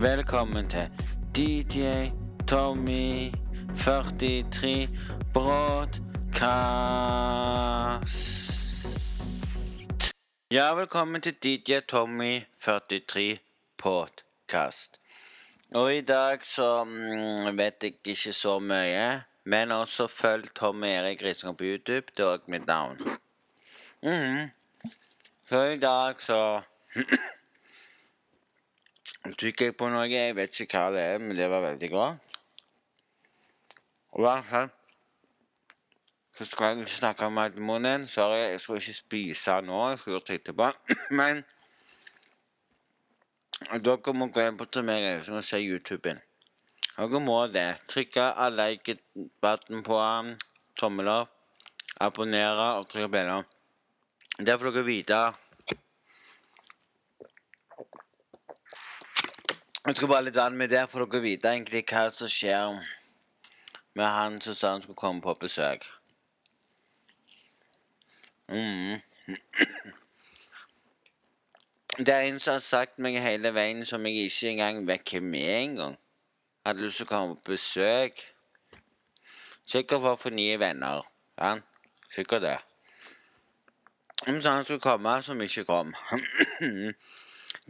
Velkommen til DJ Tommy 43 Broadcast. Ja, velkommen til DJ Tommy 43 Podcast. Og i dag så mm, vet jeg ikke så mye, men også følg Tommy Erik Rising på YouTube. Det er også mitt navn. Mhm. Så i dag så trykker jeg på noe. Jeg vet ikke hva det er, men det var veldig godt. Og i så skal jeg ikke snakke om alt munnen. Sorry, jeg skulle ikke spise nå. Jeg skulle gjort det etterpå. Men dere må gå inn på Tommy og se YouTuben. Dere må det. Trykke like-button på um, tommel opp, abonnere og trykke på bjella. Det får dere vite. Jeg skal bare litt vann med det, for dere vite egentlig hva som skjer med han som sa han skulle komme på besøk. Mm. Det er en som har sagt meg hele veien som jeg ikke engang vet hvem er engang. Hadde lyst til å komme på besøk. Sikkert for å få nye venner. Ja, sikkert det. Om så han skulle komme, som ikke kom.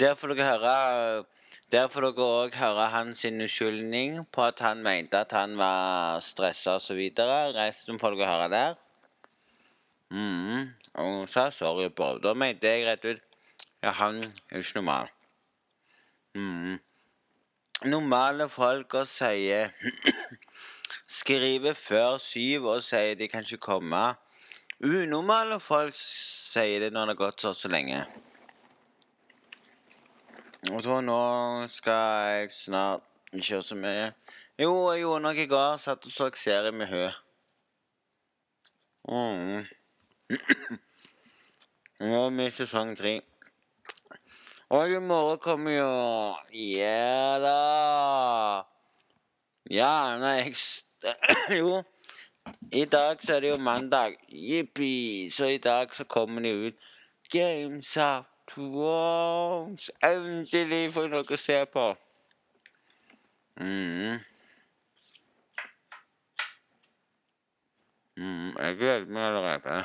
Der får dere høre Der får dere òg høre hans unnskyldning på at han mente at han var stressa osv. Resten får dere høre der. Mm. Og hun sa sorry på Da mente jeg rett ut Ja, han er ikke normal. Mm. Normale folk og sier Skriver før syv og sier de kan ikke komme. Unormale folk sier det når det har gått så så lenge. Og så nå skal jeg snart ikke gjøre så mye. Jo, jeg gjorde noe i går. Satt og så serie med Hø. Mm. Nå er vi i sesong tre. Og i morgen kommer jo Ja da. Ja, nei, Jo. I dag så er det jo mandag. Jippi. Så i dag så kommer de ut Games of Thrones. Endelig får dere se på. Mm. Mm, jeg gleder meg allerede.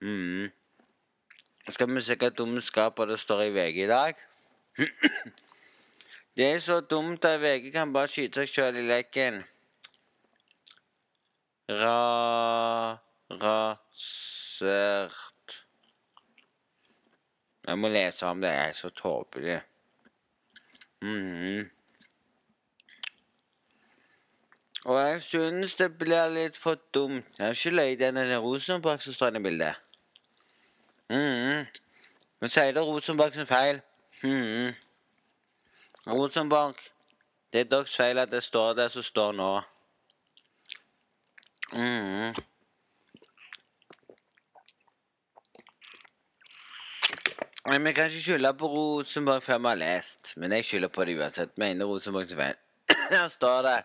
Mm. Skal vi se hva dumskaper det står i VG i dag? det er så dumt at VG kan bare skyte seg sjøl i leken. Ra... rasert Jeg må lese om det. Jeg er så tåpelig. Mhm. Og jeg synes det blir litt for dumt. Jeg har ikke løy det Rosenborg som står i bildet. Mhm. Men sier det Rosenborg sin feil? Mhm. Rosenborg Det er deres feil at det står der som står nå. Mhm. Nei, Vi kan ikke skylde på Rosenborg før vi har lest, men jeg skylder på det uansett. Mener Rosenborg sin feil. Her står det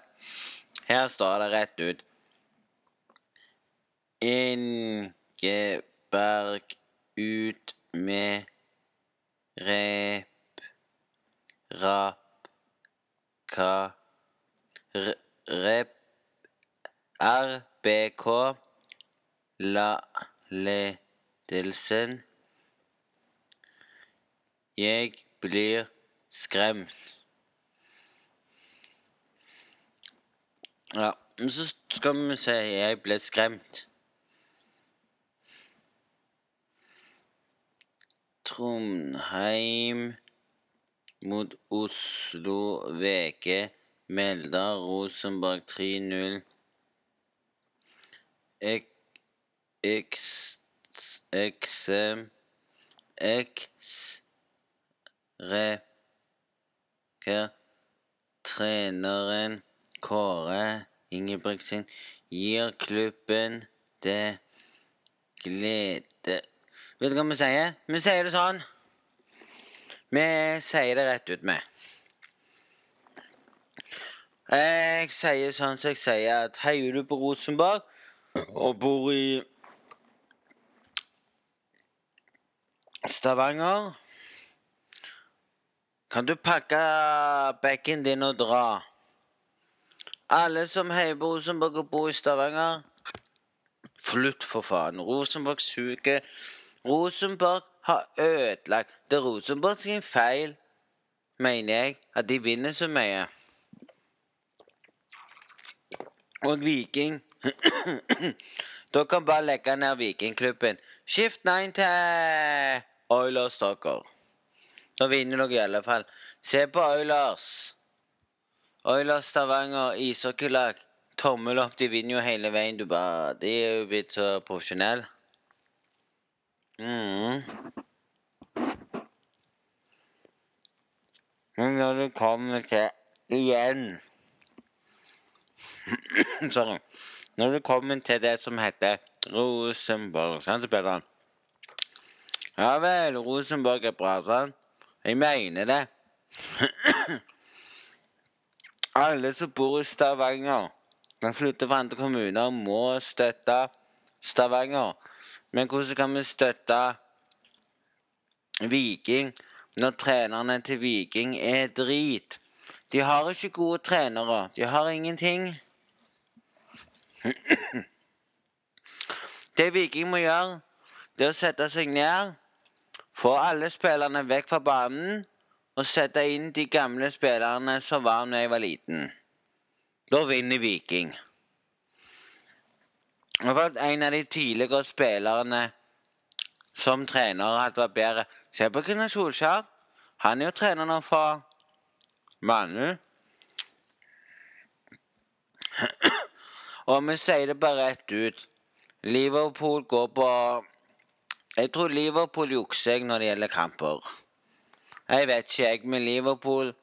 Her står det rett ut. Ingeberg ut med rep Rap Ka r- Rep RBK La ledelsen Jeg blir skremt. Ja, men så skal vi si Jeg ble skremt. Trondheim mot Oslo VG melder Rosenborg 3-0. X. Eks... X. Eks... Treneren Kåre Ingebrigtsen gir klubben det glede Vet du hva vi sier? Vi sier det sånn. Vi sier det rett ut med. Jeg sier sånn som jeg sier at heier du på Rosenborg og bor i Stavanger Kan du pakke bekken din og dra? Alle som heier på Rosenborg og bor i Stavanger Flytt, for faen. Rosenborg suger. Rosenborg har ødelagt Det er Rosenborg sin feil, mener jeg, at de vinner så mye. Og Viking Dere kan bare legge ned Vikingklubben. Skift nei til Oilers, dere. Da vinner dere i alle fall. Se på Oilers. Oilers Stavanger ishockeylag. Tommel opp, de vinner jo hele veien. Du bare De er jo blitt så profesjonelle. Mm. Men når du kommer til Igjen Sorry. Når du kommer til det som heter Rosenborg, sant, Peder? Ja vel, Rosenborg er bra, sant? Jeg mener det. Alle som bor i Stavanger, kan flytte fra andre kommuner, må støtte Stavanger. Men hvordan kan vi støtte Viking når trenerne til Viking er drit? De har ikke gode trenere. De har ingenting. Det Viking må gjøre, det er å sette seg ned, få alle spillerne vekk fra banen og sette inn de gamle spillerne som var da jeg var liten. Da vinner Viking. Jeg har fått en av de tidligere spillerne som trener hadde vært bedre. Se på Gunnar Solskjær. Han er jo trener nå for Manu. Og vi sier det bare rett ut. Liverpool går på Jeg tror Liverpool jukser når det gjelder kamper. Jeg vet ikke, jeg, med Liverpool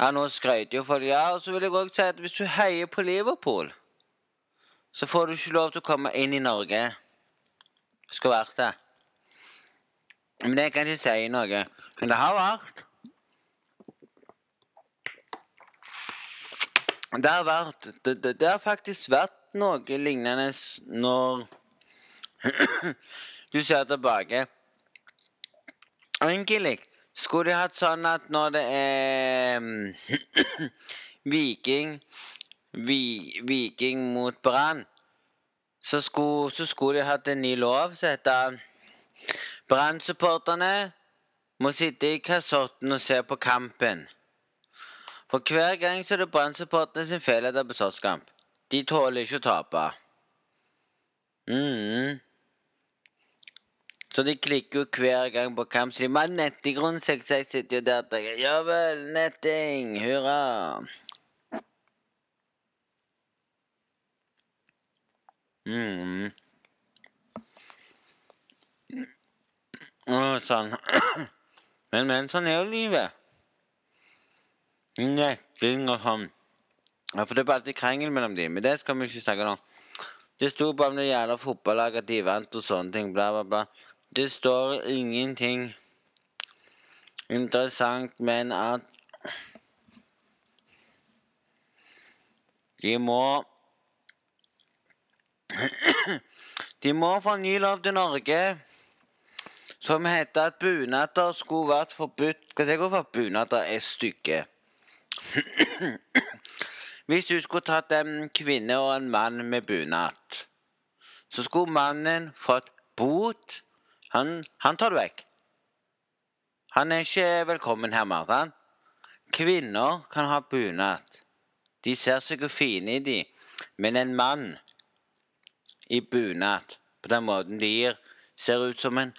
Ja, nå skrøt jo folk. Ja, og så vil jeg òg si at hvis du heier på Liverpool, så får du ikke lov til å komme inn i Norge. Skulle vært det. Men det kan ikke si noe. Men det har vært. Det har vært Det, det, det har faktisk vært noe lignende når du ser tilbake. Egentlig skulle de hatt sånn at når det er Viking vi, Viking mot Brann, så så skulle de hatt en ny lov som heter Brann-supporterne må sitte i kassotten og se på kampen. For hver gang så er det Brann-supporterne sin feil etter er slåsskamp. De tåler ikke å tape. Mm. Så de klikker jo hver gang på kamp. Så de må netting rundt seg. Så jeg sitter jo der og tenker Ja vel, netting. Hurra. Mm. Og sånn. Men, men, sånn er jo livet. Netting og sånn. Ja, For det er bare alltid krangel mellom dem. Men det skal vi ikke snakke om. Det sto bare om det jævla fotballaget at de vant og sånne ting. Bla, bla, bla. Det står ingenting interessant, men at De må De må få ny lov til Norge som heter at bunader skulle vært forbudt. Skal se hvorfor bunader er stygge. Hvis du skulle tatt en kvinne og en mann med bunad, så skulle mannen fått bot han, han tar du vekk. Han er ikke velkommen her mer. Kvinner kan ha bunad. De ser seg fine i de. Men en mann i bunad, på den måten de gir, ser ut som en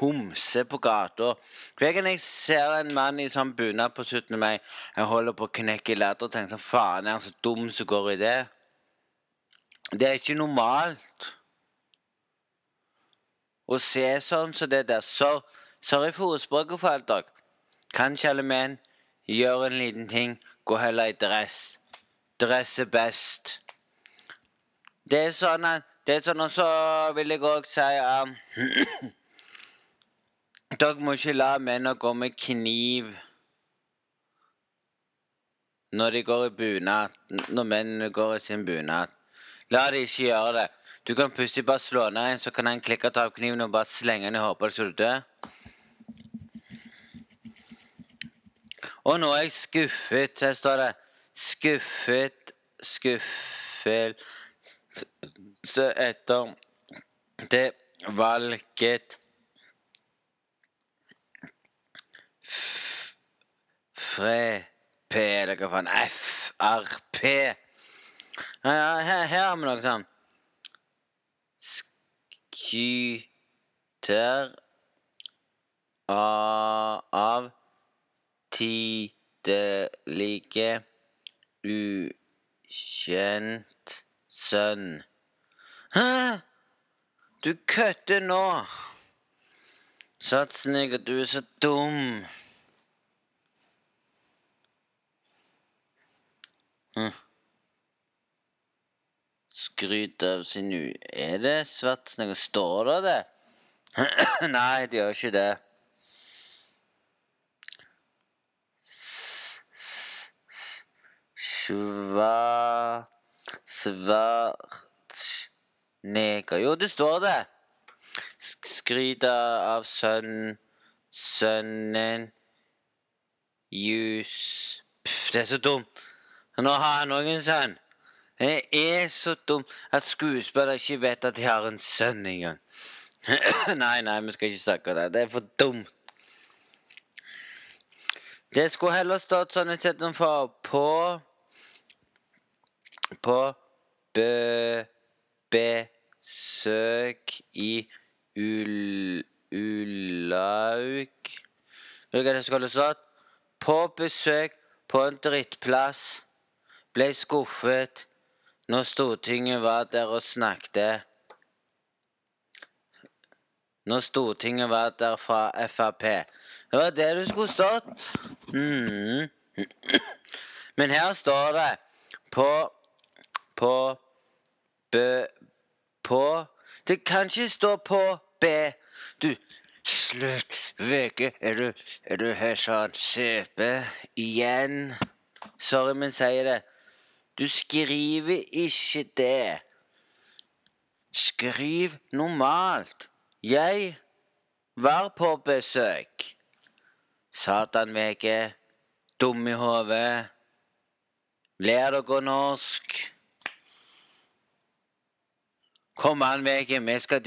homse på gata. Hver gang jeg ser en mann i sånn bunad på 17. mai, jeg holder på å knekke i og tenker sånn Faen, er han så dum som går i det? Det er ikke normalt å se sånn som så det der. Så, sorry for ordspråket. Kanskje alle menn gjør en liten ting, gå heller i dress. Dress er best. Det er sånn at det er sånn, og så vil jeg òg si um, Dere må ikke la menn gå med kniv når de går i bunad. Når mennene går i sin bunad. La de ikke gjøre det. Du kan plutselig bare slå ned en, så kan han klikke og ta opp kniven og bare slenge den i hodet så du dør. Og nå er jeg skuffet. Så her står det skuffet, skuffelse etter det valget Frp, eller hva faen FRP. Ja, her, her har vi noe sånn Skyter av, tidelige ukjent sønn. Hæ? Du kødder nå! At du er så dum. Hm. Skryt av sin u... Er det Svartsnegger? Står det det? Nei, det gjør ikke det. Sva... Svartsneger Jo, det står det. Skryter av sønnen Sønnen Jus... Pff, det er så dumt. Nå har han òg en sønn. Det er så dumt at skuespillere ikke vet at de har en sønn engang. nei, nei, vi skal ikke snakke om det. Det er for dumt. Det skulle heller stått sånn istedenfor på På be, besøk i ul, Ulaug Vet du hva det skulle stått? På besøk på en drittplass ble skuffet når Stortinget var der og snakket. Når Stortinget var der fra Frp. Det var det du skulle stått. Mm. Men her står det på På Bø På Det kan ikke stå på B. Du, slutt. VG, er du, er du her sånn CP igjen? Sorry, men sier det. Du skriver ikke det. Skriv normalt. Jeg var på besøk. Satan, VG. Dum i hodet. Lær dere norsk. Kom an, VG. Vi skal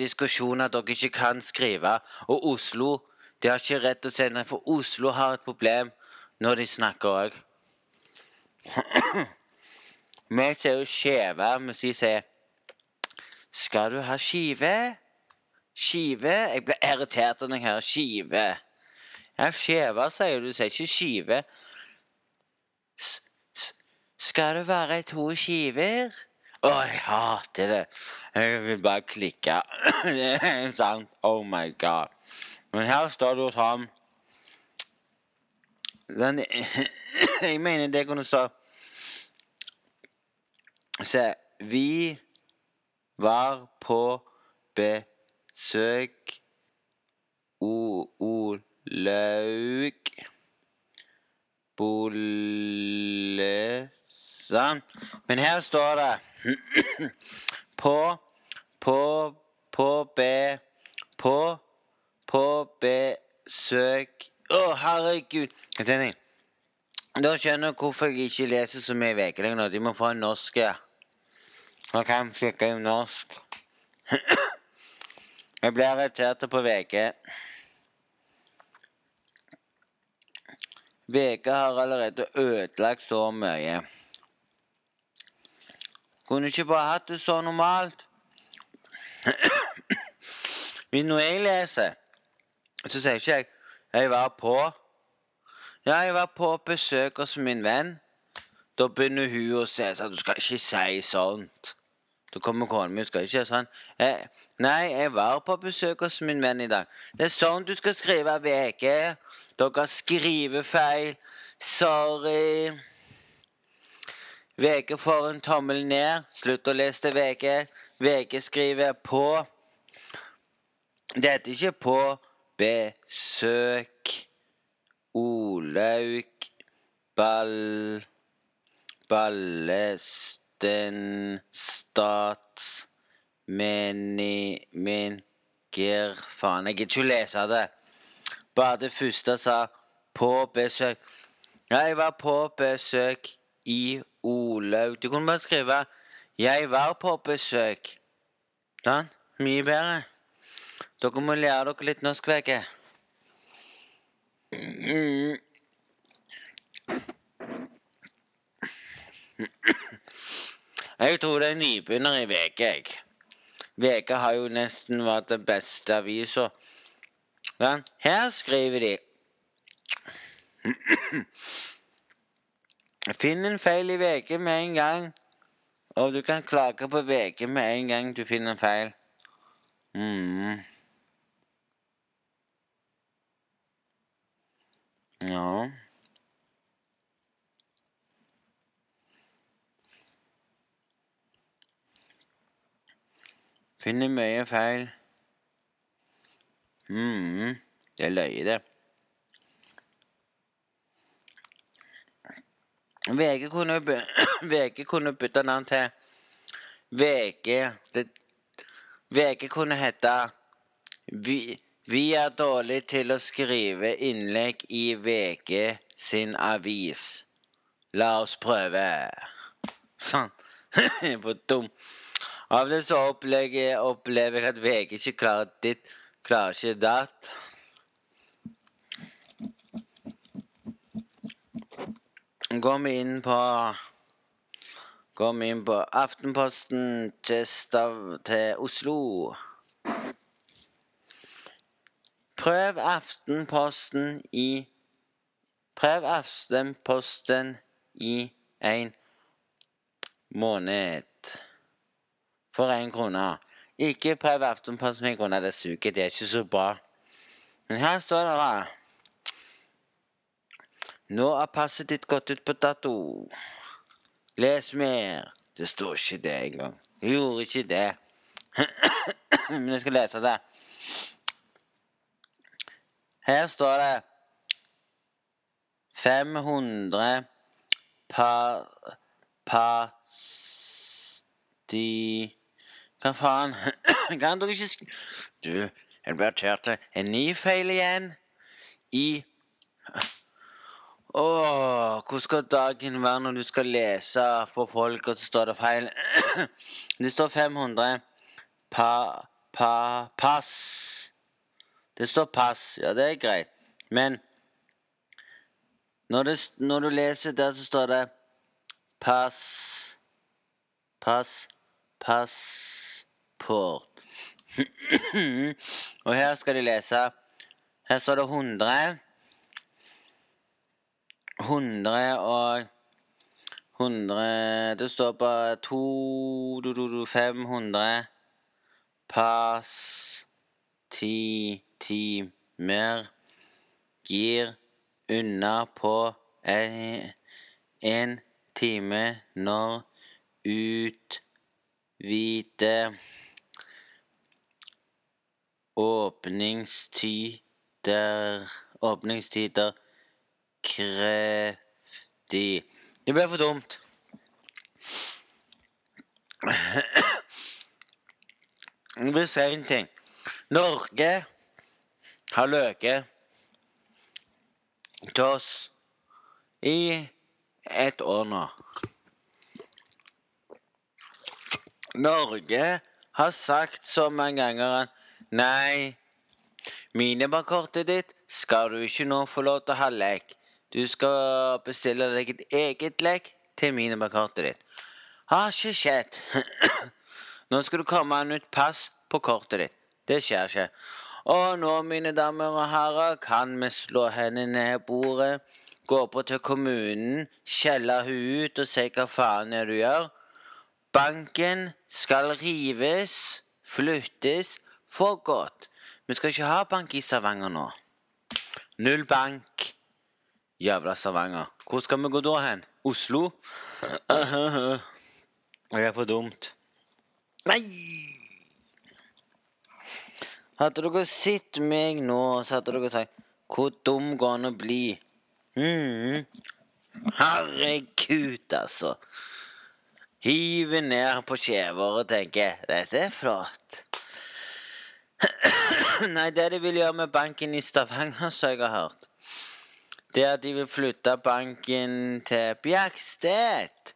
ha at dere ikke kan skrive. Og Oslo de har ikke rett til å sende, for Oslo har et problem når de snakker òg. Vi ser jo skjeve, mens de sier Skal du ha skive? Skive? Jeg blir irritert når jeg hører skive. Ja, skjeve, sier du. Du sier ikke skive. Skal det være to skiver? Å, jeg hater det. Jeg vil bare klikke. det er sant. Oh my god. Men her står det jo sånn Jeg mener det kunne stå Se, vi var på besøk Olaug Bollesand. Men her står det På På På B På På besøk Å, oh, herregud. Da skjønner jeg hvorfor jeg ikke leser så mye VG lenger. De må få en norsk. Man kan flikke i norsk. Jeg ble irritert på VG. VG har allerede ødelagt så mye. Kunne ikke bare hatt det så normalt. Men når jeg leser, så sier ikke jeg 'jeg var på'. Ja, jeg var på besøk hos min venn. Da begynner hun å si at du skal ikke si sånt. Da kommer kona mi og skal ikke sånn. Jeg, nei, jeg var på besøk hos min venn i dag. Det er sånn du skal skrive VG. Dere skriver feil. Sorry. VG får en tommel ned. Slutt å lese til VG. VG skriver på. Det heter ikke på besøk. Olaug Ball... Ballesten Stats Meni Min Gir Faen, jeg gidder ikke å lese det. Bare det første sa 'på besøk'. Jeg var på besøk i Olaug. Du kunne bare skrive 'Jeg var på besøk'. Sånn. Mye bedre. Dere må lære dere litt norsk, Vegge. Mm. Jeg tror det er nybegynner i VG, jeg. VG har jo nesten vært den beste avisa. Ja, her skriver de Finn en feil i VG med en gang. Og du kan klage på VG med en gang du finner en feil. Mm. Ja. Finner mye feil. mm, det løye, det. VG kunne, VG kunne bytte navn til VG det, VG kunne hete vi, vi er dårlige til å skrive innlegg i VG sin avis. La oss prøve. Sånn. For dum. Av det så opplever, opplever jeg at VG ikke klarer ditt, klarer ikke datt. Går vi inn på Går vi inn på Aftenposten til, til Oslo. Prøv Aftenposten i Prøv Aftenposten i en måned for én krone. Ikke prøv Aftenposten med en krone. Det suger. Det er ikke så bra. Men her står det da Nå er passet ditt gått ut på dato. Les mer. Det står ikke det engang. Det gjorde ikke det. Men jeg skal lese det. Her står det 500 pa... Pasti... Hva faen? Kan du ikke sk... Du, jeg. En ny feil igjen. I Åh, hvordan skal dagen være når du skal lese for folk, og så står det feil? Det står 500 pa... pa... pass. Det står pass. Ja, det er greit. Men når, det, når du leser der, så står det pass, pass Pass Passport. og her skal de lese. Her står det 100. 100 og 100 Det står på 2 500 pass. Ti timer gir unna på en time når utvide åpningstider åpningstider kreftig. Det ble for dumt. Jeg vil si en ting. Norge har løket til oss i et år nå. Norge har sagt så mange ganger at nei, minibarkortet ditt skal du ikke nå få lov til å ha lek. Du skal bestille deg et eget lek til minibarkortet ditt. Har ikke skjedd. Nå skal du komme en nytt pass på kortet ditt. Det skjer ikke. Og nå, mine damer og herrer, kan vi slå hendene ned i bordet, gå på til kommunen, skjelle hun ut og si hva faen er det du gjør. Banken skal rives, flyttes, for godt. Vi skal ikke ha bank i Stavanger nå. Null bank. Jævla Stavanger. Hvor skal vi gå da hen? Oslo? Det er for dumt. Nei! Hadde dere sett meg nå, så hadde dere sagt Hvor dum går han å bli? Mm. Herregud, altså. Hiver ned på skjever og tenker dette er flott. Nei, det de vil gjøre med banken i Stavanger, så jeg har hørt, det er at de vil flytte banken til Bjerkstedt.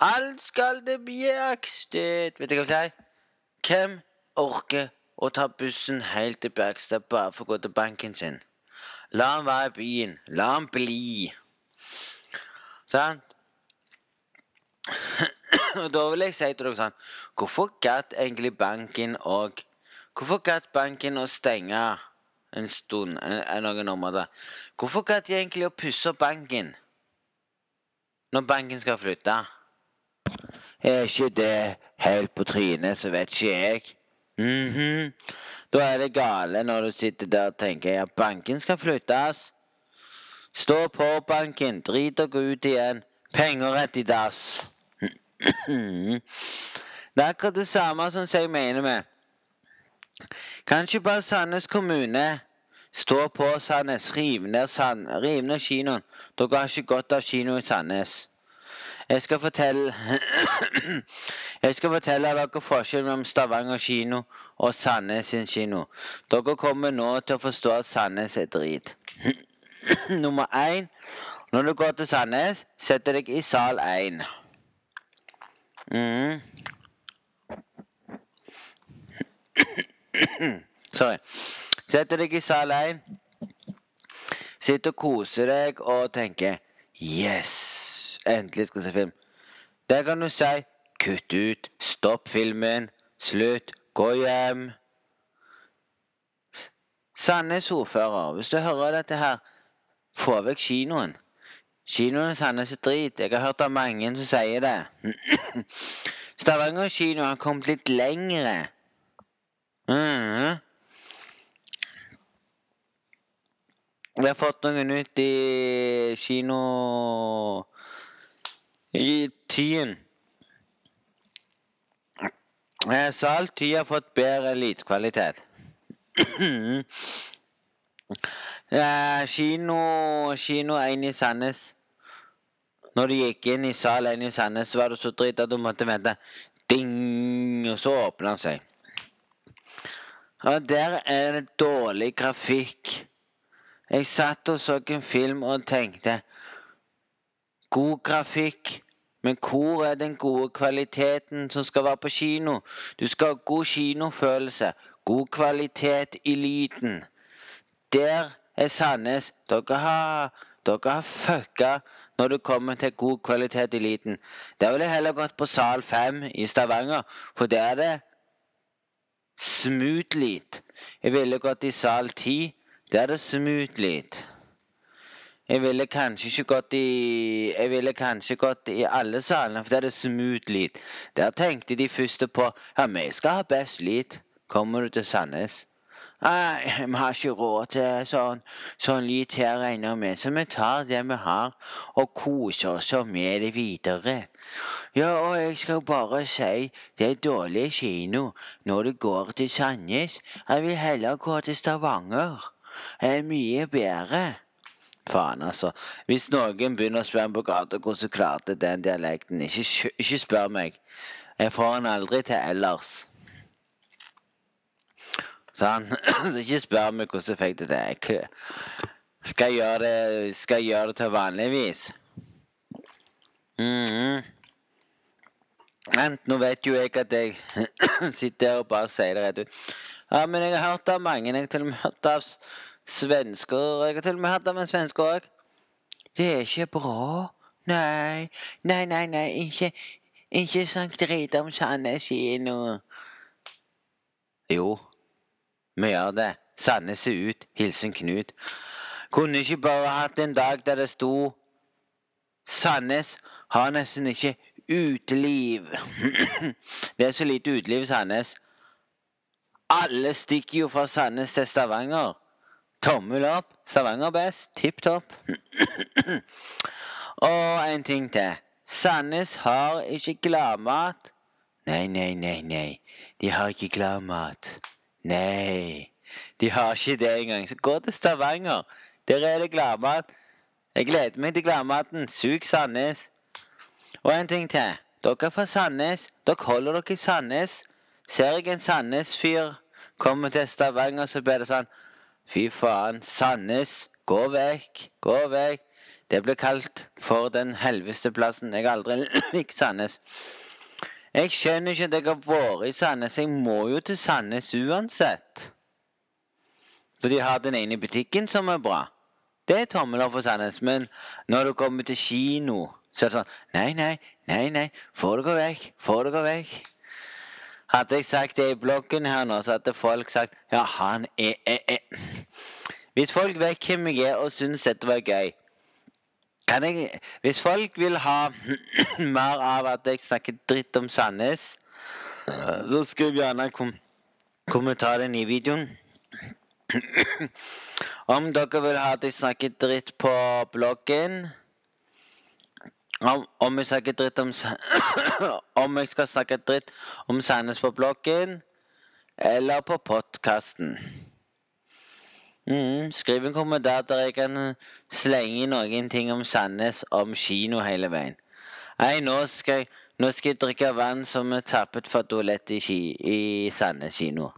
Alt skal til Bjerkstedt. Vet du hva jeg sier? Hvem orker å ta bussen helt til Bjerkstedt bare for å gå til banken sin? La han være i byen. La han bli. Sant? Og da vil jeg si til dere sånn Hvorfor gadd egentlig banken og Hvorfor gadd banken å stenge en stund en, noen områder? Hvorfor gadd de egentlig å pusse opp banken når banken skal flytte? Er ikke det helt på trynet, så vet ikke jeg. Mm -hmm. Da er det gale når du sitter der og tenker ja, banken skal flyttes. Stå på banken, drit og gå ut igjen. Penger rett i dass. det er akkurat det samme som jeg mener med Kanskje bare Sandnes kommune stå på Sandnes, rive ned, Sand, riv ned kinoen. Dere har ikke godt av kino i Sandnes. Jeg skal fortelle Jeg skal fortelle dere forskjellen mellom Stavanger kino og Sandnes sin kino. Dere kommer nå til å forstå at Sandnes er drit. Nummer én Når du går til Sandnes, setter deg i sal én. Mm. Sorry. Setter deg i sal 1. Sitter og koser deg og tenker Yes! Endelig skal jeg se film. Der kan du si kutt ut, stopp filmen, slutt, gå hjem. Sandnes ordfører, hvis du hører dette her, få vekk kinoen. Kinoen i Sandnes er drit. Jeg har hørt av mange som sier det. Stavanger kino har kommet litt lengre. Mm. Vi har fått noen ut i kino i Tyen. Sal Ty har fått bedre lydkvalitet. kino, kino 1 i Sandnes. Når du gikk inn i sal 1 i Sandnes, var det så dritt at du måtte vente. Ding! Og så åpna den seg. Og der er det dårlig grafikk. Jeg satt og så en film og tenkte God grafikk, men hvor er den gode kvaliteten som skal være på kino? Du skal ha god kinofølelse, god kvalitet i lyden. Der er Sandnes. Dere har, dere har fucka når det kommer til god kvalitet i lyden. Der ville jeg heller gått på sal 5 i Stavanger, for der er det smooth lyd. Jeg ville gått i sal 10. Der er det smooth lyd. Jeg ville kanskje ikke gått i Jeg ville kanskje gått i alle salene, for der er det smooth lyd. Der tenkte de første på ja, vi skal ha best lyd. Kommer du til Sandnes? Nei, vi har ikke råd til sånn, sånn lyd her, regner med, så vi tar det vi har, og koser oss med det videre. Ja, og jeg skal bare si, det er dårlig kino når det går til Sandnes. Jeg vil heller gå til Stavanger. Det er mye bedre. Faen, altså. Hvis noen begynner å spørre på gata hvordan klarte den dialekten, ikke, ikke spør meg. Jeg får den aldri til ellers. Sånn. Så ikke spør meg hvordan jeg fikk det til. Skal jeg gjøre det, skal jeg gjøre det til vanligvis? Mm. Men nå vet jo jeg at jeg sitter her og bare sier det rett ut. Ja, men jeg har hørt av mange. Jeg har til og med hørt av svensker. Jeg har til og med hørt av en svenske òg. Det er ikke bra. Nei, nei, nei, nei. Ikke, ikke snakk dritt om Sandnes kino. Jo. Vi gjør det. Sandnes ser ut. Hilsen Knut. Kunne ikke bare hatt en dag der det sto Sandnes har nesten ikke uteliv. det er så lite uteliv i Sandnes. Alle stikker jo fra Sandnes til Stavanger. Tommel opp. Stavanger best. Tipp topp. Og en ting til. Sandnes har ikke gladmat. Nei, nei, nei, nei. De har ikke gladmat. Nei, de har ikke det engang. Så gå til Stavanger. Der er det gladmat. Jeg gleder meg til gladmaten. Sug Sandnes. Og en ting til. Dere er fra Sandnes. Dere holder dere i Sandnes. Ser jeg en Sandnes-fyr komme til Stavanger, så blir det sånn Fy faen, Sandnes. Gå vekk, gå vekk. Det ble kalt for den helveste plassen. Jeg aldri likt Sandnes. Jeg skjønner ikke at jeg har vært i Sandnes. Jeg må jo til Sandnes uansett. For de har den ene butikken som er bra. Det er tommel opp for Sandnes. Men når du kommer til kino, så er det sånn Nei, nei, nei, nei. Få gå vekk. Få gå vekk. Hadde jeg sagt det i bloggen her nå, så hadde folk sagt Ja, han er, er, er. Hvis folk vet hvem jeg er og syns dette var gøy kan jeg, Hvis folk vil ha mer av at jeg snakker dritt om Sandnes, så skriv gjerne kom kommentaren i videoen. Om dere vil ha at jeg snakker dritt på bloggen om, om, jeg snakker dritt om Om jeg skal snakke dritt om Sandnes på bloggen eller på podkasten. Mm, skriv en kommentar der jeg kan slenge noen ting om Sandnes om kino hele veien. Nei, nå skal jeg, nå skal jeg drikke vann som er tappet fra toalettet i, i Sandnes kino.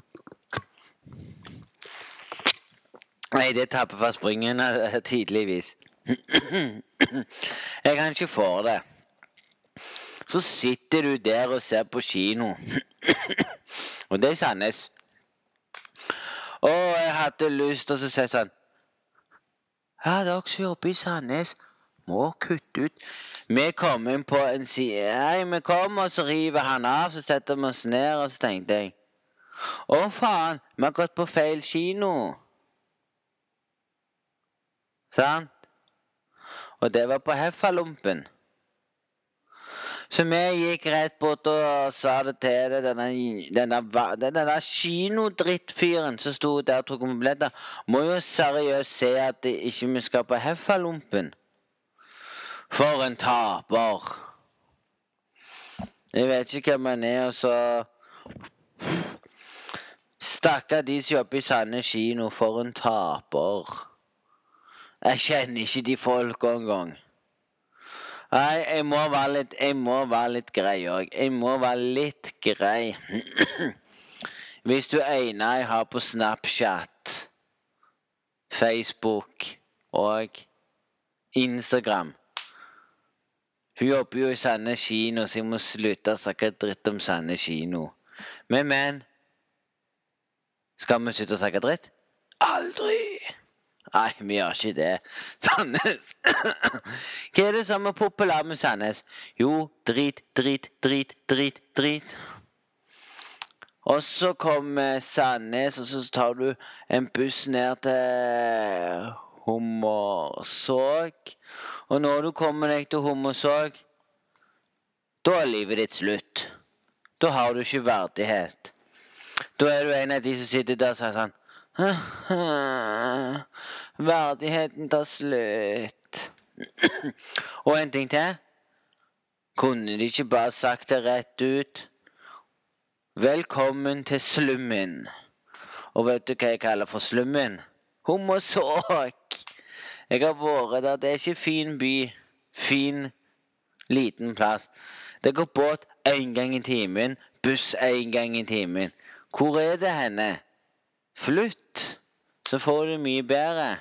Nei, det tapper fra springen tydeligvis. Jeg kan ikke få det. Så sitter du der og ser på kino. Og det er Sandnes. Og jeg hadde lyst til å si sånn Ja, dere som jobber i Sandnes, må kutte ut Vi kom inn på en side Nei, vi kom, og så river han av, så setter vi oss ned, og så tenkte jeg Å, faen, vi har gått på feil kino. Sant? Og det var på Heffalumpen. Så vi gikk rett bort og sa det til det, denne, denne, denne kinodrittfyren som sto der og tok billetter, må jo seriøst se at det ikke vi skal på Heffalumpen. For en taper. Jeg vet ikke hvem han er, og så Stakkar de som jobber i Sande kino. For en taper. Jeg kjenner ikke de folka engang. Nei, jeg må være litt, jeg må være litt grei òg. Jeg må være litt grei. Hvis du ene jeg har på Snapchat, Facebook og Instagram Hun jobber jo i Sandnes kino, så jeg må slutte å snakke dritt om Sandnes kino. Men, men Skal vi slutte å snakke dritt? Aldri! Nei, vi gjør ikke det. Sandnes. Hva er det som er populært med Sandnes? Jo, drit, drit, drit, drit, drit. Og så kommer Sandnes, og så tar du en buss ned til Hummersåk. Og når du kommer deg til Hummersåk, da er livet ditt slutt. Da har du ikke verdighet. Da er du en av de som sitter der og sier sånn Verdigheten tar slutt. Og en ting til. Kunne de ikke bare sagt det rett ut? Velkommen til slummen. Og vet du hva jeg kaller for slummen? Homosåk. Jeg har vært der. Det er ikke fin by. Fin, liten plass. Det går båt én gang i timen, buss én gang i timen. Hvor er det henne? Flytt, så får du mye bedre.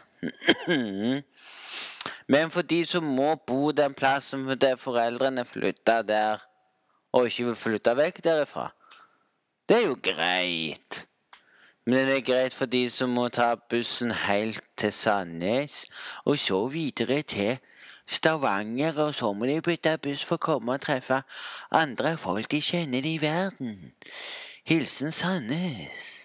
Men for de som må bo den plassen der foreldrene flytta der, og ikke vil flytte vekk derifra, det er jo greit. Men det er greit for de som må ta bussen helt til Sandnes, og så videre til Stavanger, og så må de bytte buss for å komme og treffe andre folk de kjenner i verden. Hilsen Sandnes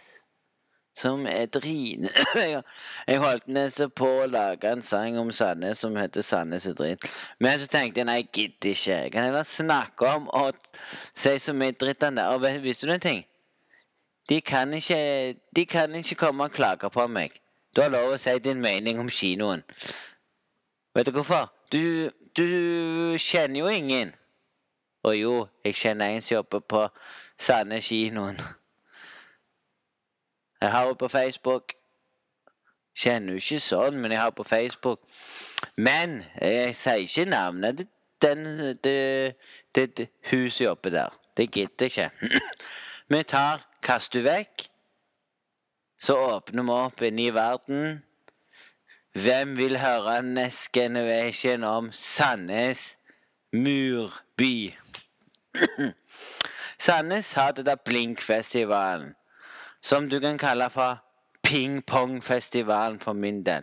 som er drin... jeg holdt nesten på å lage en sang om Sandnes som heter 'Sandnes er drit'. Men så tenkte jeg nei, jeg gidder ikke. Jeg kan heller snakke om og si så mye dritt om det. Og visste du en ting? De kan, ikke, de kan ikke komme og klage på meg. Du har lov å si din mening om kinoen. Vet du hvorfor? Du, du kjenner jo ingen. Og jo, jeg kjenner en som jobber på Sandnes kinoen. Jeg har henne på Facebook. Kjenner jo ikke sånn, men jeg har henne på Facebook. Men jeg sier ikke navnet til det, det, det, huset oppe der. Det gidder jeg ikke. Vi tar Kast du vekk. Så åpner vi opp inne i verden. Hvem vil høre Next Generation om Sandnes murby? Sandnes har da Blinkfestivalen, som du kan kalle for ping-pong-festivalen for min del.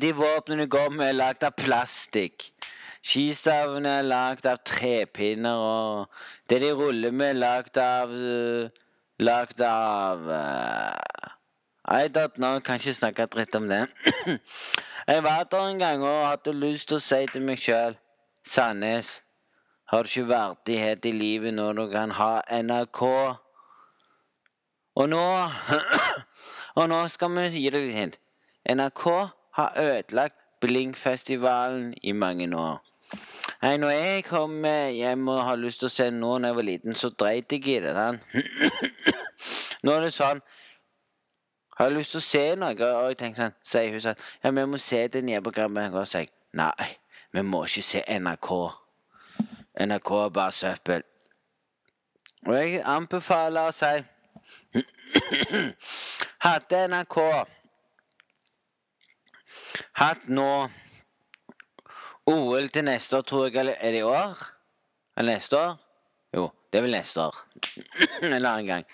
De våpnene går med, er lagd av plastikk. Skistavene er lagd av trepinner, og det de ruller med, er lagd av uh, Lagd av uh, I don't know, kan ikke snakke dritt om det. jeg var der en gang og hadde lyst til å si til meg sjøl Sandnes, har du ikke verdighet i livet når du kan ha NRK? Og nå Og nå skal vi gi deg litt hint. NRK har ødelagt Blinkfestivalen i mange år. Nei, når jeg kom hjem og har lyst til å se noe når jeg var liten, så dreit jeg i det. Sånn. nå er det sånn Har jeg lyst til å se noe? Og jeg tenker sånn, sier hun sånn Ja, vi må se det nye programmet. Og så sier jeg nei, vi må ikke se NRK. NRK er bare søppel. Og jeg anbefaler å si Hadde NRK hatt nå OL til neste år, tror jeg. Er det i år? Eller neste år? Jo, det er vel neste år. en annen gang.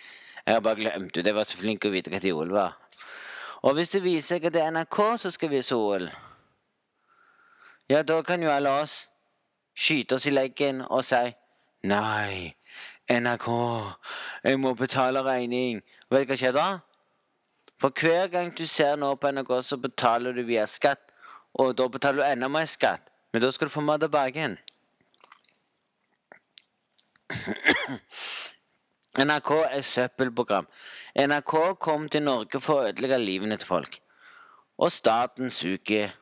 Jeg har bare glemt det. Jeg var så flink å vite hva til OL var. Og hvis det viser seg at det er NRK som skal vise OL, ja, da kan jo alle oss skyte oss i leggen og si Nei, NRK, jeg må betale regning. Vet du hva skjer da? For hver gang du ser noe på NRK, så betaler du via skatt. Og da betaler du enda mer skatt. Men da skal du få meg tilbake igjen. NRK er søppelprogram. NRK kom til Norge for å ødelegge livene til folk. Og staten suger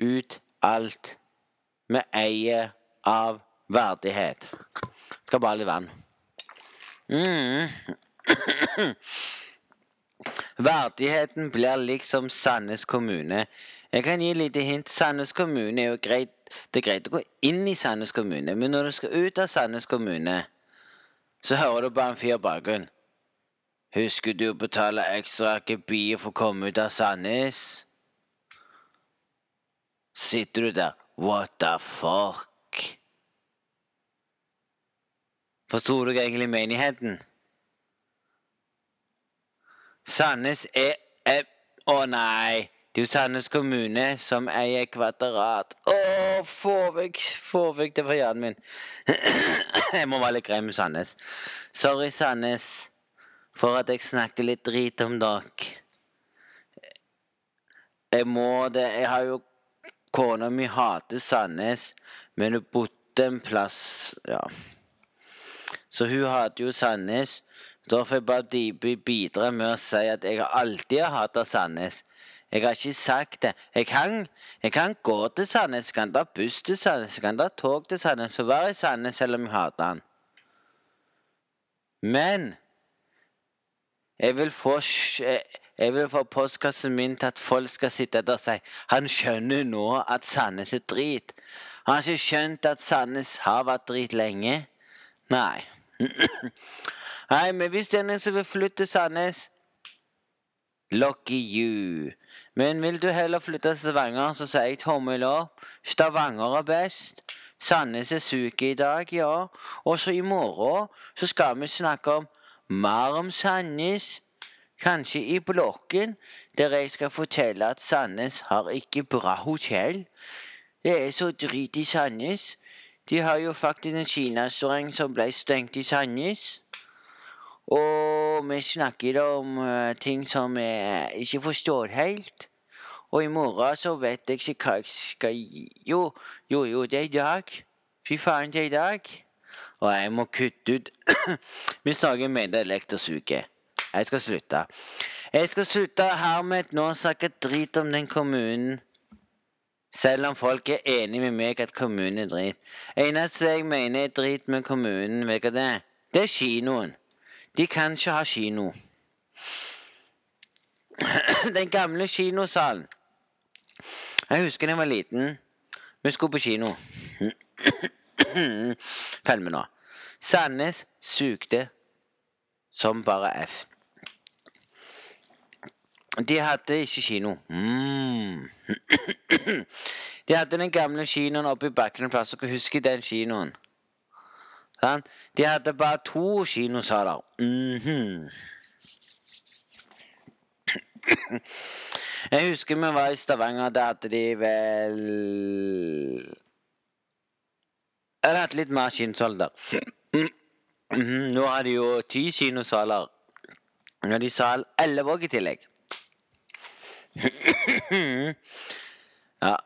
ut alt vi eier av verdighet. Skal bare litt vann. Mm. Verdigheten blir liksom Sandnes kommune. Jeg kan gi et lite hint. Sandnes kommune er jo greit Det er greit å gå inn i Sandnes kommune, men når du skal ut av Sandnes kommune, så hører du bare en fyr bakgrunn. Husker du å betale ekstra gebyr for å komme ut av Sandnes? Sitter du der What the fuck? Forsto du egentlig menigheten? Sandnes er Å oh, nei! Det er jo Sandnes kommune som eier Kvadrat. Å, oh, få vekk får vekk det fra hjernen min. jeg må være litt grei med Sandnes. Sorry, Sandnes, for at jeg snakket litt drit om dere. Jeg må det Jeg har jo Kona mi hater Sandnes, men hun bodde en plass Ja. Så hun hater jo Sandnes. Da får jeg bare bidra med å si at jeg alltid har hatt Sandnes. Jeg har ikke sagt det. Jeg kan, jeg kan gå til Sandnes, jeg kan ta buss til Sandnes, jeg kan ta tog til Sandnes og være i Sandnes selv om jeg hater han. Men jeg vil få, jeg vil få postkassen min til at folk skal sitte der og si han skjønner nå at Sandnes er drit. Han har ikke skjønt at Sandnes har vært drit lenge. Nei. Nei, men hvis det er noen som vil flytte Sandnes Lucky you. Men vil du heller flytte til Stavanger, så sier jeg tommel opp. Stavanger er best. Sandnes er suke i dag, ja. Og så i morgen så skal vi snakke om mer om Sandnes. Kanskje i blokken, der jeg skal fortelle at Sandnes har ikke bra hotell. Det er så drit i Sandnes. De har jo faktisk en kinarestaurant som ble stengt i Sandnes. Og vi snakker om uh, ting som jeg ikke forstår helt. Og i morgen så vet jeg ikke hva jeg skal Jo, jo, jo, det er i dag. Fy faen, det er i dag. Og jeg må kutte ut Vi snakker med elektrosuget. Jeg skal slutte. Jeg skal slutte hermed nå å snakke drit om den kommunen. Selv om folk er enig med meg at kommunen er drit. Eneste jeg mener er drit med kommunen, vet du hva det er? Det er kinoen. De kan ikke ha kino. Den gamle kinosalen. Jeg husker da jeg var liten. Vi skulle på kino. Følg med nå. Sandnes sugde som bare F. De hadde ikke kino. Mm. De hadde den gamle kinoen oppe i bakken en plass. Dere husker den kinoen? Sånn? De hadde bare to kinosaler. Mhm. Jeg husker vi var i Stavanger. Da hadde de vel Eller hadde litt mer kinosaler. -hmm. Nå har de jo ti kinosaler. Nå har de sal elleve òg i tillegg. Ja.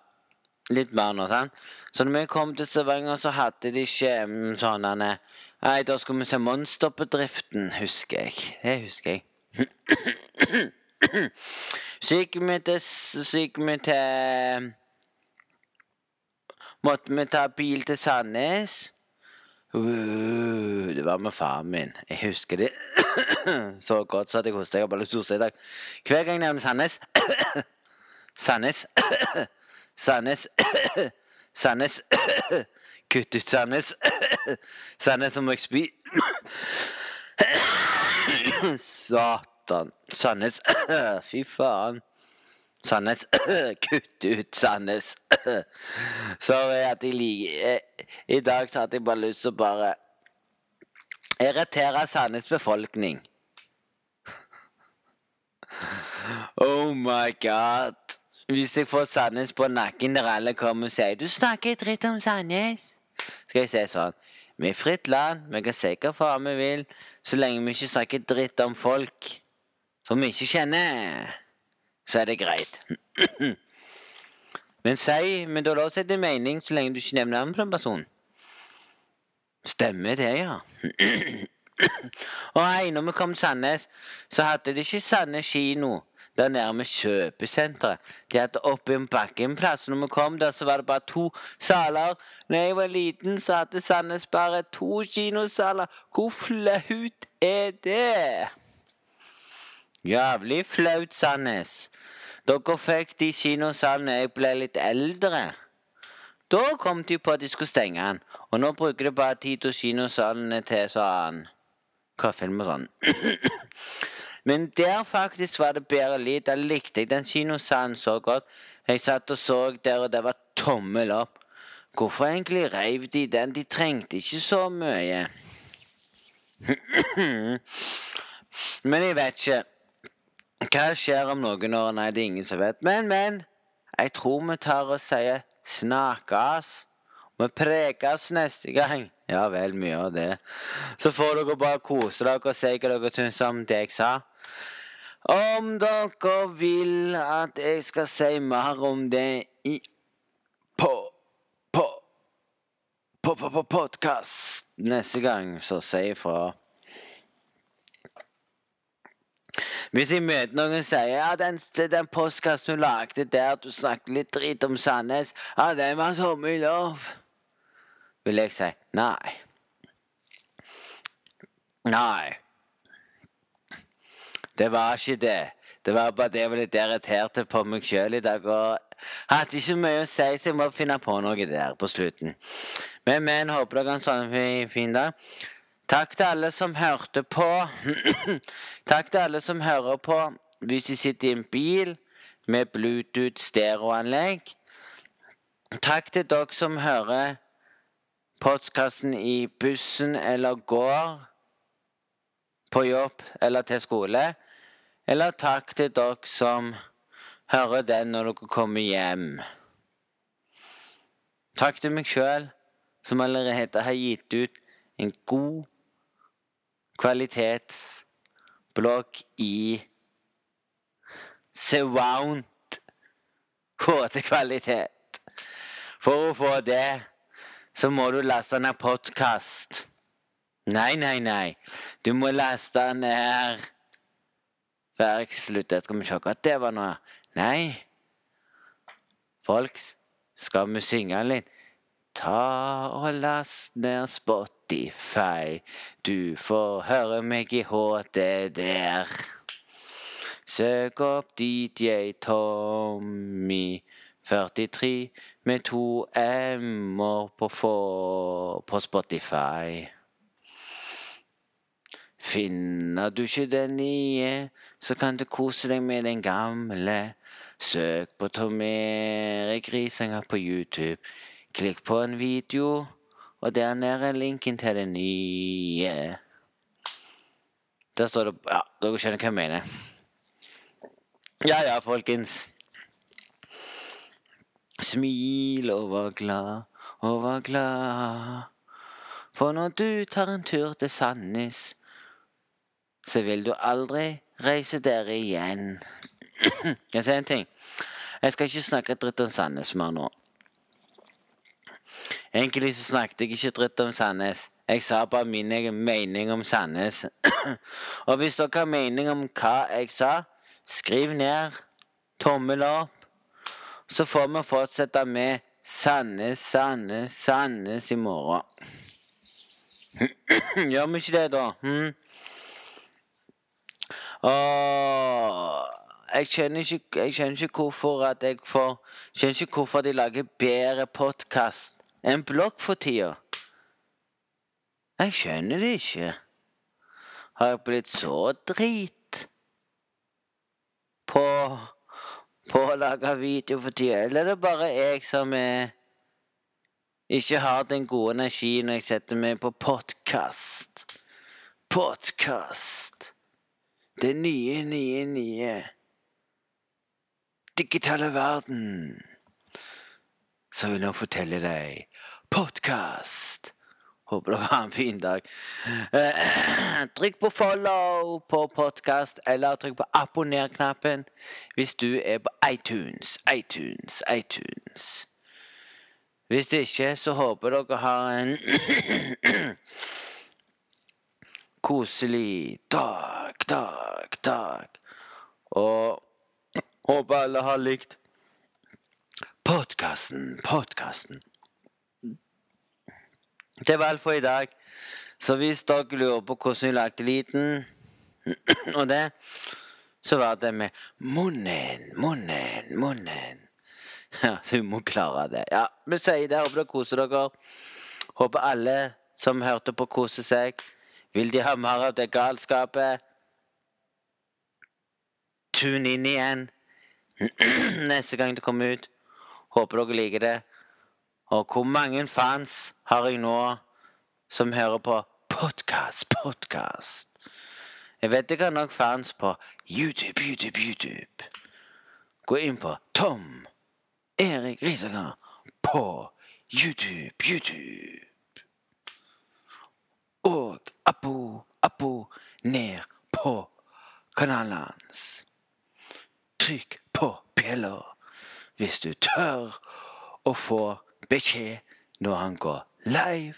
Litt mer nå, sant? Så når vi kom til Stavanger, så hadde de ikke mm, sånn Nei, da skulle vi se Monsterbedriften, husker jeg. Det husker jeg. Så gikk vi til Så gikk vi til Måtte vi ta bil til Sandnes. Uh, det var med faren min. Jeg husker det så godt så at jeg hoster. Jeg har bare lyst til å hoste i dag. Hver gang jeg nevner Sandnes Sandnes Sandnes Sandnes Kutt ut Sandnes Sandnes, så må jeg spy. Satan. Sandnes Fy faen. Sandnes Kutt ut Sandnes. Sorry at jeg liker I dag så hadde jeg bare lyst til å bare irritere Sandnes befolkning. Oh my god. Hvis jeg får Sandnes på nakken der alle kommer og sier 'Du snakker dritt om Sandnes', skal jeg si sånn Vi er fritt land, vi kan si hva faen vi vil, så lenge vi ikke snakker dritt om folk som vi ikke kjenner, så er det greit. Men si Men lov til å si din mening så lenge du ikke nevner navnet på den personen. Stemmer det, ja. Og hei, når vi kom til Sandnes, så hadde de ikke Sandnes kino der nede ved kjøpesenteret. De hadde oppe en bakke en plass. Når vi kom der, så var det bare to saler. Når jeg var liten, så hadde Sandnes bare to kinosaler. Hvor flaut er det? Jævlig flaut, Sandnes. Dere fikk de kinosalene jeg ble litt eldre. Da kom de på at de skulle stenge den, og nå bruker de bare tid til kinosalene til sånn Hva film og sånn. Men der faktisk var det bedre lyd. Da likte jeg den kinosalen så godt. Jeg satt og så der, og det var tommel opp. Hvorfor egentlig reiv de den? De trengte ikke så mye. Men jeg vet ikke. Hva skjer om noen år? Nei, det er ingen som vet. Men, men. Jeg tror vi tar og sier snakkes. Vi prekes neste gang. Ja vel, mye av det. Så får dere bare kose dere og si hva dere syns om det jeg sa. Om dere vil at jeg skal si mer om det i på på på på, på podkast neste gang, så si ifra. Hvis jeg møter noen og sier ja, den, den postkassen du lagde der du snakket litt dritt om Sandnes, ja, den var så mye lov», vil jeg si nei. Nei. Det var ikke det. Det var bare det jeg var litt irritert på meg sjøl i dag. Og hadde ikke mye å si, så jeg må finne på noe der på slutten. Men, men håper dere har en sånn fin, dag. Takk til alle som hørte på. Takk til alle som hører på hvis de sitter i en bil med Bluetooth stereoanlegg. Takk til dere som hører podkasten i bussen eller går på jobb eller til skole. Eller takk til dere som hører den når dere kommer hjem. Takk til meg sjøl, som allerede har gitt ut en god kvalitetsblogg i surround HD-kvalitet. For å få det, så må du laste ned podkast. Nei, nei, nei. Du må laste ned Verk, slutt, det skal vi se hva det var nå. Nei. Folk, skal vi synge litt? Ta og last ned Spotify, du får høre meg i HD der. Søk opp DJ Tommy 43 med to m-er på, på Spotify. Finner du ikke den nye, så kan du kose deg med den gamle. Søk på Tom Erik Risanger på YouTube. Klikk på en video, og der nede er linken til det nye. Der står det Ja, dere skjønner hva jeg mener. Ja ja, folkens. Smil og vær glad og vær glad. For når du tar en tur til Sandnes, så vil du aldri reise der igjen. Jeg sier en ting. Jeg skal ikke snakke dritt om Sandnes mer nå. Egentlig så snakket jeg ikke dritt om Sandnes. Jeg sa bare min egen mening om Sandnes. Og hvis dere har mening om hva jeg sa, skriv ned. Tommel opp. Så får vi fortsette med Sandnes, Sandnes, Sandnes i morgen. Gjør vi ikke det, da? Hm? Og jeg skjønner ikke, jeg skjønner ikke hvorfor at jeg får Skjønner ikke hvorfor de lager bedre podkast enn blogg for tida. Jeg skjønner det ikke. Har jeg blitt så drit på på å lage video for tida, eller er det bare jeg som er ikke har den gode energien når jeg setter meg på podkast? Podkast. Det nye, nye, nye. Digitale verden. Så vil jeg fortelle deg podkast. Håper dere har en fin dag. Eh, trykk på follow på podkast, eller trykk på abonner-knappen hvis du er på iTunes, iTunes, iTunes. Hvis ikke, så håper dere har en koselig dag, dag, dag. Og håper alle har likt podkasten, podkasten. Det var alt for i dag. Så hvis dere lurer på hvordan vi lagde lyden og det, så var det med munnen, munnen, munnen. Ja, så vi må klare det. Ja, vi sier det. Håper dere koser dere. Håper alle som hørte på, koser seg. Vil de ha mer av det galskapet? Tune inn igjen neste gang det kommer ut. Håper dere liker det. Og hvor mange fans har jeg nå som hører på podkast, podkast? Jeg vet jeg har nok fans på YouTube, YouTube, YouTube. Gå inn på Tom Erik Risanger på YouTube, YouTube. Og abo, abo ned på kanalen hans. Trykk på bjella hvis du tør å få beskjed når han går live,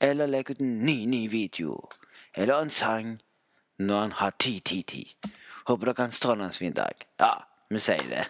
eller legger ut en ny, ny video, eller en sang når han har ti, ti, ti. Håper dere har en strålende fin dag. Ja, vi sier det.